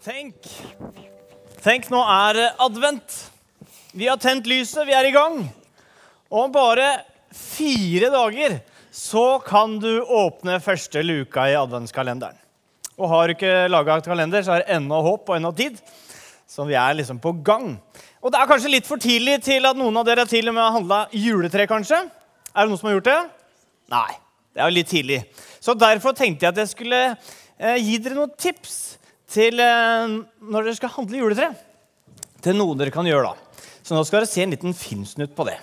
Tenk. Tenk, nå er advent. Vi har tent lyset, vi er i gang. Og om bare fire dager så kan du åpne første luka i adventskalenderen. Og har du ikke laga kalender, så er det ennå håp og ennå tid. Så vi er liksom på gang. Og det er kanskje litt for tidlig til at noen av dere til og med har handla juletre, kanskje? Er det noen som har gjort det? Nei. Det er jo litt tidlig. Så derfor tenkte jeg at jeg skulle eh, gi dere noen tips til eh, når dere skal handle juletre. Til noe dere kan gjøre da. Så nå skal dere se en liten filmsnutt på det.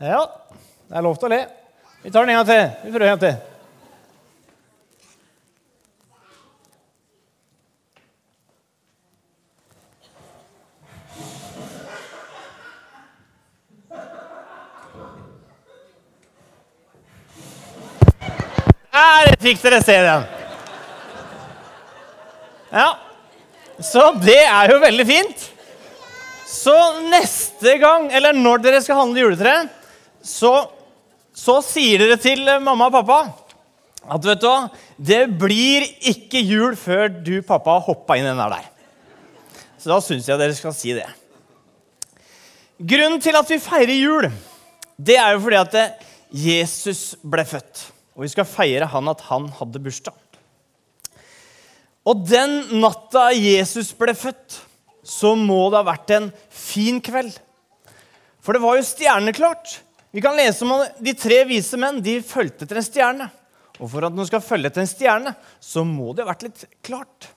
Ja, det er lov til å le. Vi tar den en gang til. Vi prøver en gang til. Der fikk dere se den. Ja. Så det er jo veldig fint. Så neste gang, eller når dere skal handle juletre, så, så sier dere til mamma og pappa at vet du hva, det blir ikke jul før du, pappa, hoppa inn den der. Så da syns jeg dere skal si det. Grunnen til at vi feirer jul, det er jo fordi at Jesus ble født. Og vi skal feire han at han hadde bursdag. Og den natta Jesus ble født, så må det ha vært en fin kveld. For det var jo stjerneklart. Vi kan lese om de tre vise menn. De fulgte etter en stjerne. Og for at noen skal følge etter en stjerne, så må det ha vært litt klart.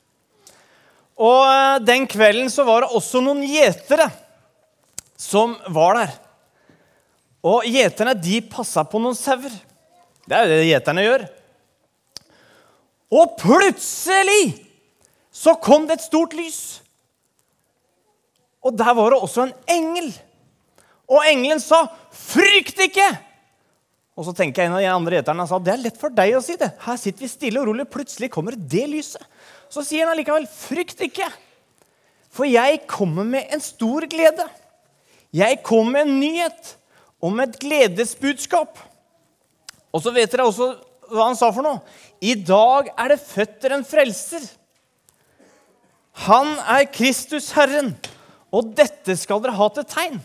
Og eh, den kvelden så var det også noen gjetere som var der. Og gjeterne de passa på noen sauer. Det er jo det gjeterne gjør. Og plutselig så kom det et stort lys. Og der var det også en engel. Og engelen sa, 'Frykt ikke!' Og så tenker jeg en av de andre gjeterne sa, 'Det er lett for deg å si det. Her sitter vi stille og rolig, plutselig kommer det lyset.' Så sier han allikevel, 'Frykt ikke, for jeg kommer med en stor glede.' 'Jeg kommer med en nyhet om et gledesbudskap.' Og så vet dere også hva han sa for noe. I dag er det føtter en frelser. Han er Kristus Herren, og dette skal dere ha til tegn.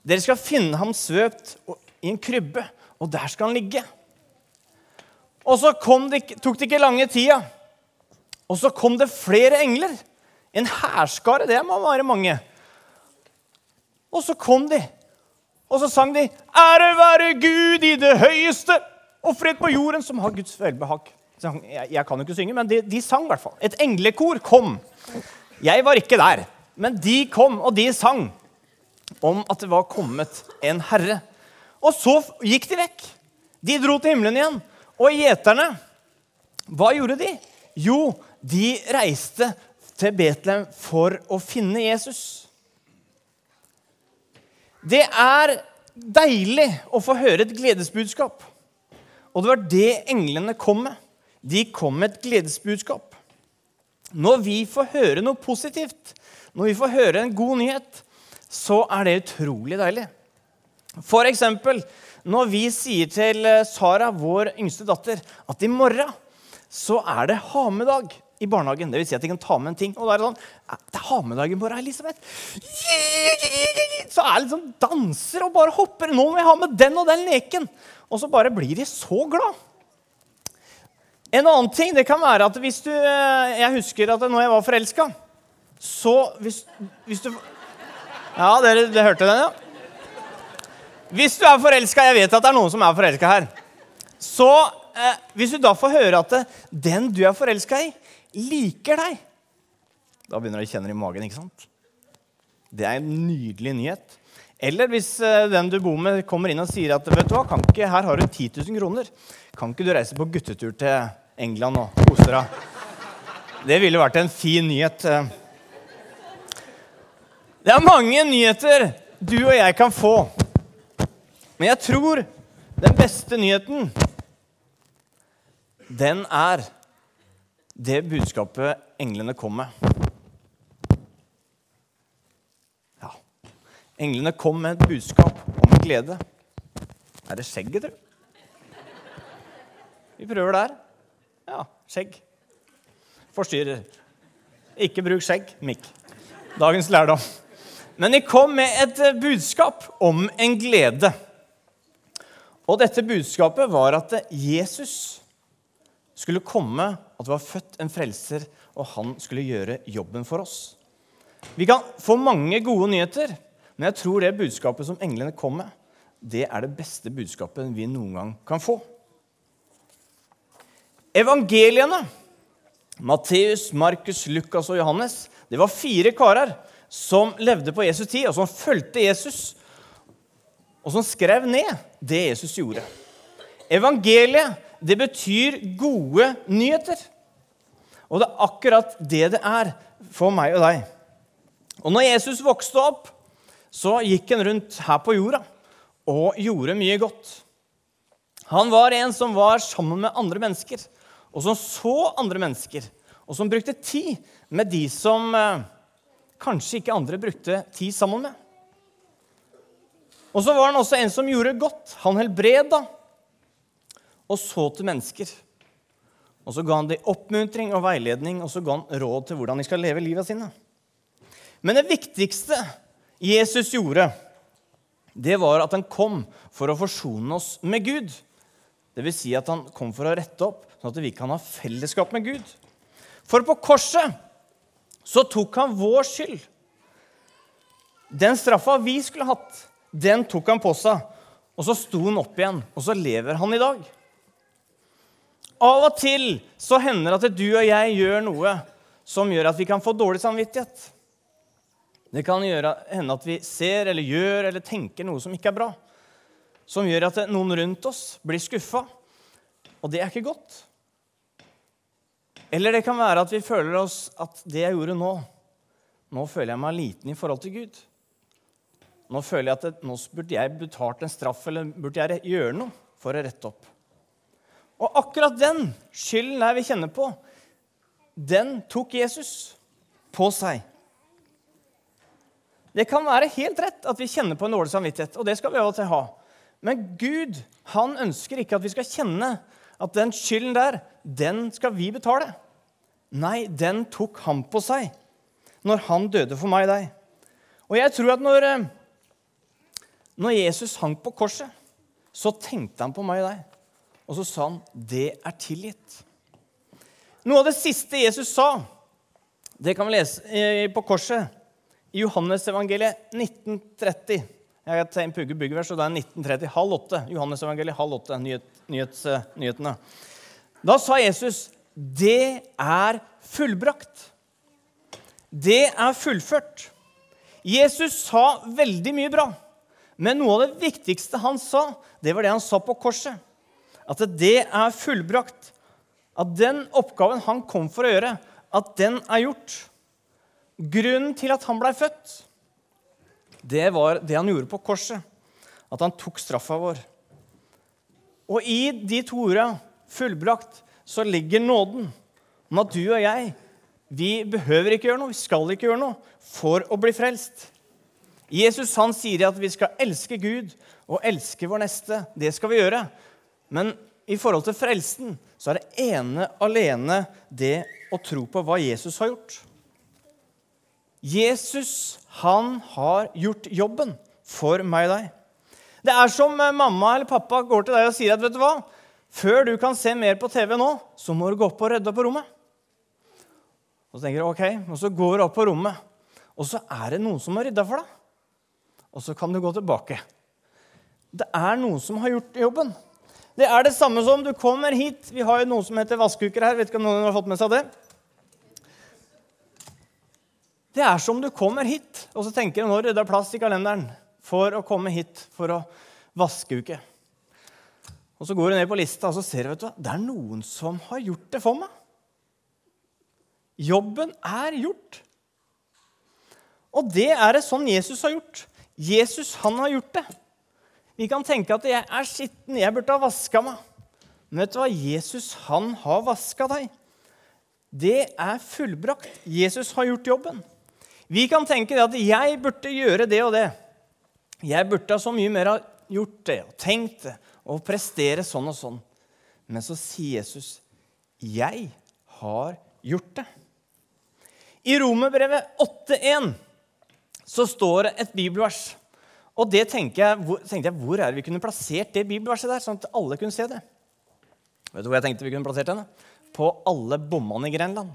Dere skal finne ham svøpt i en krybbe, og der skal han ligge. Og så det, tok det ikke lange tida, og så kom det flere engler. En hærskare, det må være mange. Og så kom de, og så sang de 'Ære være Gud i det høyeste' og fred på jorden som har Guds velbehag. Jeg, jeg, kan jo ikke synge, men de, de sang i hvert fall. Et englekor kom. Jeg var ikke der, men de kom, og de sang om at det var kommet en herre. Og så gikk de vekk. De dro til himmelen igjen. Og gjeterne, hva gjorde de? Jo, de reiste til Betlehem for å finne Jesus. Det er deilig å få høre et gledesbudskap. Og det var det englene kom med. De kom med et gledesbudskap. Når vi får høre noe positivt, når vi får høre en god nyhet, så er det utrolig deilig. For eksempel når vi sier til Sara, vår yngste datter, at i morgen så er det ha-med-dag i barnehagen. Det vil si at de kan ta med en ting. Og da er det sånn Det er ha med dagen i morgen, Elisabeth. Så er det liksom danser og bare hopper. Nå må jeg ha med den og den leken. Og så bare blir de så glad. En annen ting det kan være at hvis du eh, Jeg husker at når jeg var forelska, så hvis, hvis, du Ja, dere, dere hørte den, ja? Hvis du er forelska Jeg vet at det er noen som er forelska her. Så eh, hvis du da får høre at den du er forelska i, liker deg Da begynner du å kjenne det i magen, ikke sant? Det er en nydelig nyhet. Eller hvis eh, den du bor med, kommer inn og sier at vet du hva, ikke, her har du 10 000 kroner. Kan ikke du reise på guttetur til England og kose deg? Det ville vært en fin nyhet. Det er mange nyheter du og jeg kan få. Men jeg tror den beste nyheten, den er det budskapet englene kom med. Englene kom med et budskap om glede. Er det skjegget, tru? Vi prøver der. Ja, skjegg. Forstyrrer. Ikke bruk skjegg, Mikk. Dagens lærdom. Men de kom med et budskap om en glede. Og dette budskapet var at Jesus skulle komme, at det var født en frelser, og han skulle gjøre jobben for oss. Vi kan få mange gode nyheter, men jeg tror det budskapet som englene kom med, det er det beste budskapet vi noen gang kan få. Evangeliene, Matteus, Markus, Lukas og Johannes, det var fire karer som levde på Jesus tid, og som fulgte Jesus, og som skrev ned det Jesus gjorde. Evangeliet, det betyr gode nyheter. Og det er akkurat det det er for meg og deg. Og når Jesus vokste opp, så gikk han rundt her på jorda og gjorde mye godt. Han var en som var sammen med andre mennesker, og som så andre mennesker, og som brukte tid med de som eh, kanskje ikke andre brukte tid sammen med. Og så var han også en som gjorde godt. Han helbreda og så til mennesker. Og så ga han dem oppmuntring og veiledning, og så ga han råd til hvordan de skal leve livet sine. Men det viktigste Jesus gjorde, det var at han kom for å forsone oss med Gud. Vil si at han kom for å rette opp, sånn at vi kan ha fellesskap med Gud. For på korset så tok han vår skyld. Den straffa vi skulle hatt, den tok han på seg. Og så sto han opp igjen, og så lever han i dag. Av og til så hender det at du og jeg gjør noe som gjør at vi kan få dårlig samvittighet. Det kan gjøre, hende at vi ser eller gjør eller tenker noe som ikke er bra. Som gjør at noen rundt oss blir skuffa. Og det er ikke godt. Eller det kan være at vi føler oss at det jeg gjorde nå Nå føler jeg meg liten i forhold til Gud. Nå føler jeg at det, nå burde jeg betalt en straff, eller burde jeg gjøre noe for å rette opp. Og akkurat den skylden der vi kjenner på, den tok Jesus på seg. Det kan være helt rett at vi kjenner på en dårlig samvittighet, og det skal vi av og til ha. Men Gud han ønsker ikke at vi skal kjenne at den skylden der, den skal vi betale. Nei, den tok han på seg når han døde for meg og deg. Og jeg tror at når, eh, når Jesus hang på korset, så tenkte han på meg og deg. Og så sa han, 'Det er tilgitt'. Noe av det siste Jesus sa, det kan vi lese eh, på korset i Johannes evangeliet 1930. Jeg har Pugge byggevers, så det er 1930. Halv åtte. Johannes evangeliet halv åtte. Nyhet, nyhets, nyhetene. Da sa Jesus, 'Det er fullbrakt'. Det er fullført. Jesus sa veldig mye bra, men noe av det viktigste han sa, det var det han sa på korset. At det er fullbrakt. At den oppgaven han kom for å gjøre, at den er gjort. Grunnen til at han blei født, det var det han gjorde på korset. At han tok straffa vår. Og i de to orda, fullbrakt, så ligger nåden om at du og jeg vi behøver ikke gjøre noe, vi skal ikke gjøre noe for å bli frelst. Jesus han sier at vi skal elske Gud og elske vår neste. Det skal vi gjøre. Men i forhold til frelsen så er det ene alene det å tro på hva Jesus har gjort. Jesus, han har gjort jobben for meg og deg. Det er som mamma eller pappa går til deg og sier at vet du hva? Før du kan se mer på TV nå, så må du gå opp og rydde på rommet. Og så tenker du, ok, og så går du opp på rommet, og så er det noen som har rydda for deg. Og så kan du gå tilbake. Det er noen som har gjort jobben. Det er det samme som du kommer hit. Vi har jo noe som heter vaskeuker her. Vet ikke om noen har fått med seg det? Det er som du kommer hit, og så tenker du nå rydder er plass i kalenderen for å komme hit for å vaskeuke. Og så går du ned på lista og så ser du, vet du, det er noen som har gjort det for meg. Jobben er gjort. Og det er det sånn Jesus har gjort. Jesus han har gjort det. Vi kan tenke at 'jeg er skitten, jeg burde ha vaska meg'. Men vet du hva? Jesus han har vaska deg. Det er fullbrakt. Jesus har gjort jobben. Vi kan tenke at 'jeg burde gjøre det og det'. Jeg burde så mye mer ha gjort det og tenkt det og prestere sånn og sånn. Men så sier Jesus, 'Jeg har gjort det'. I Romerbrevet 8,1 så står det et bibelvers. Og det tenkte jeg, hvor, tenkte jeg, hvor er det vi kunne plassert det bibelverset der, sånn at alle kunne se det? Vet du hvor jeg tenkte vi kunne plassert den? På alle bommene i Grenland.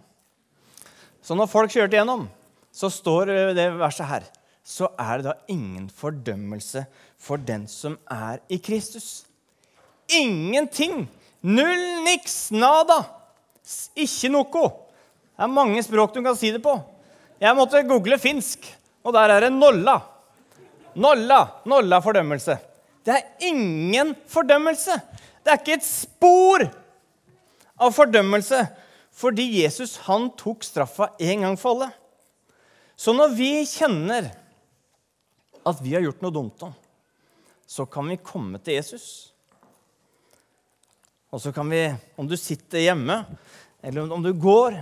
Så når folk kjørte gjennom, så står det verset her. Så er det da ingen fordømmelse for den som er i Kristus. Ingenting! Null, niks, nada! Ikke noe. Det er mange språk du kan si det på. Jeg måtte google finsk, og der er det nolla. Nolla. Nolla fordømmelse. Det er ingen fordømmelse. Det er ikke et spor av fordømmelse fordi Jesus han tok straffa en gang for alle. Så når vi kjenner at vi har gjort noe dumt, så kan vi komme til Jesus. Og så kan vi, om du sitter hjemme, eller om du går,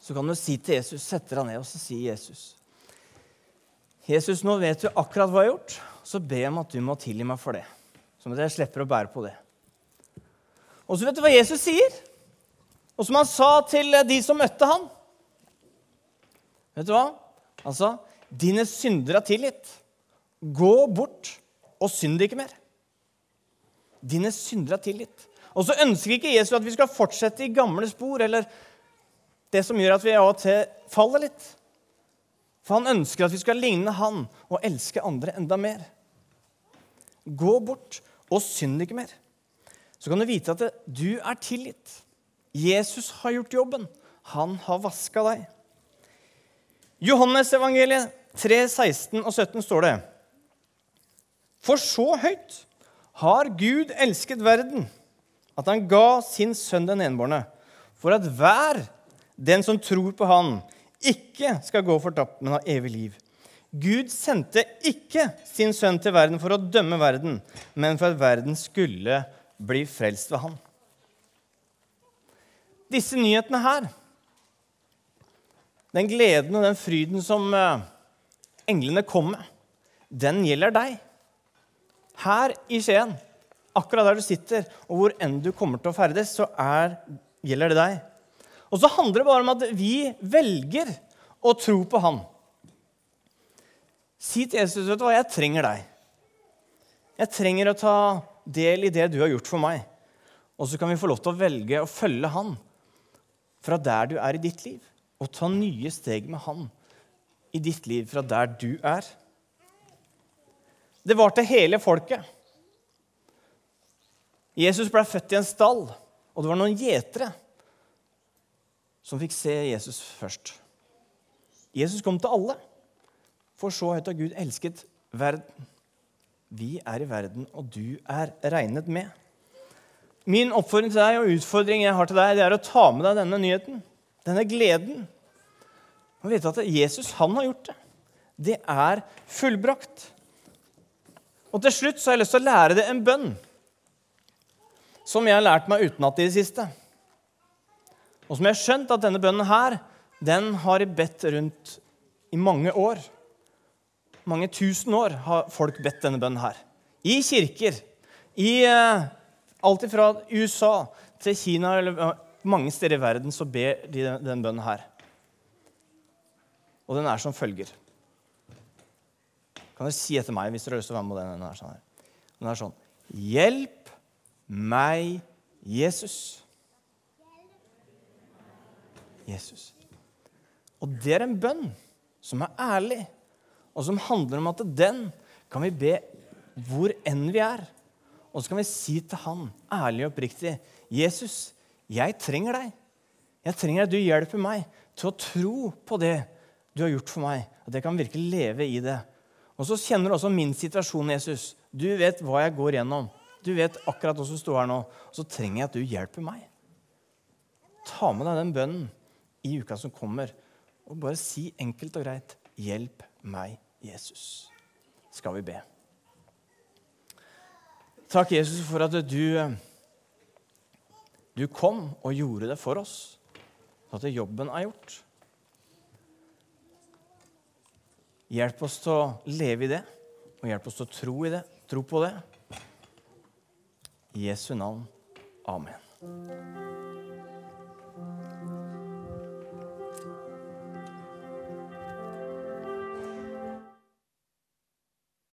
så kan du si til Jesus, sette deg ned og så si Jesus. Jesus, nå vet du akkurat hva jeg har gjort. Så jeg om at du må tilgi meg for det. Sånn at jeg slipper å bære på det. Og så vet du hva Jesus sier? Og som han sa til de som møtte han. Vet du hva? Sa, 'Dine synder er tilgitt. Gå bort og synd ikke mer.' Dine synder er tilgitt. Og så ønsker ikke Jesus at vi skal fortsette i gamle spor eller det som gjør at vi av og til faller litt. For han ønsker at vi skal ligne han og elske andre enda mer. Gå bort og synd ikke mer. Så kan du vite at du er tilgitt. Jesus har gjort jobben. Han har vaska deg. Johannes-evangeliet 3, 16 og 17 står det. For så høyt har Gud elsket verden at han ga sin sønn den enbårne, for at hver den som tror på han, ikke skal gå fortapt, men ha evig liv. Gud sendte ikke sin sønn til verden for å dømme verden, men for at verden skulle bli frelst ved han. Disse nyhetene her, den gleden og den fryden som eh, englene kom med, den gjelder deg. Her i Skien akkurat der du sitter, og hvor enn du kommer til å ferdes, så er, gjelder det deg. Og så handler det bare om at vi velger å tro på Han. Si til Jesus vet du hva, jeg trenger deg. Jeg trenger å ta del i det du har gjort for meg. Og så kan vi få lov til å velge å følge Han fra der du er i ditt liv, og ta nye steg med Han i ditt liv fra der du er. Det var til hele folket. Jesus ble født i en stall, og det var noen gjetere som fikk se Jesus først. Jesus kom til alle, for så høyt har Gud elsket verden. Vi er i verden, og du er regnet med. Min oppfordring til deg og utfordring jeg har til deg, det er å ta med deg denne nyheten, denne gleden. Og vite at Jesus, han har gjort det. Det er fullbrakt. Og til slutt så har jeg lyst til å lære deg en bønn som jeg har lært meg utenat i det siste. Og som jeg har skjønt at denne bønnen her, den har de bedt rundt i mange år. Mange tusen år har folk bedt denne bønnen her. I kirker. I eh, Alt fra USA til Kina eller uh, mange steder i verden så ber de den, den bønnen her. Og den er som følger. Kan dere si etter meg hvis dere har lyst til å være med på den? Den er sånn. Den er sånn. Hjelp meg, Jesus. Jesus. Og det er en bønn som er ærlig, og som handler om at den kan vi be hvor enn vi er. Og så kan vi si til han, ærlig og oppriktig, 'Jesus, jeg trenger deg. Jeg trenger at du hjelper meg til å tro på det du har gjort for meg.' At jeg kan virkelig leve i det. Og så kjenner du også min situasjon, Jesus. Du vet hva jeg går gjennom. Du vet akkurat hva som står her nå. Og så trenger jeg at du hjelper meg. Ta med deg den bønnen i uka som kommer, og bare si enkelt og greit 'Hjelp meg, Jesus'. Skal vi be. Takk, Jesus, for at du, du kom og gjorde det for oss. At jobben er gjort. Hjelp oss til å leve i det, Og hjelp oss til å tro i det, tro på det. I Jesu navn. Amen.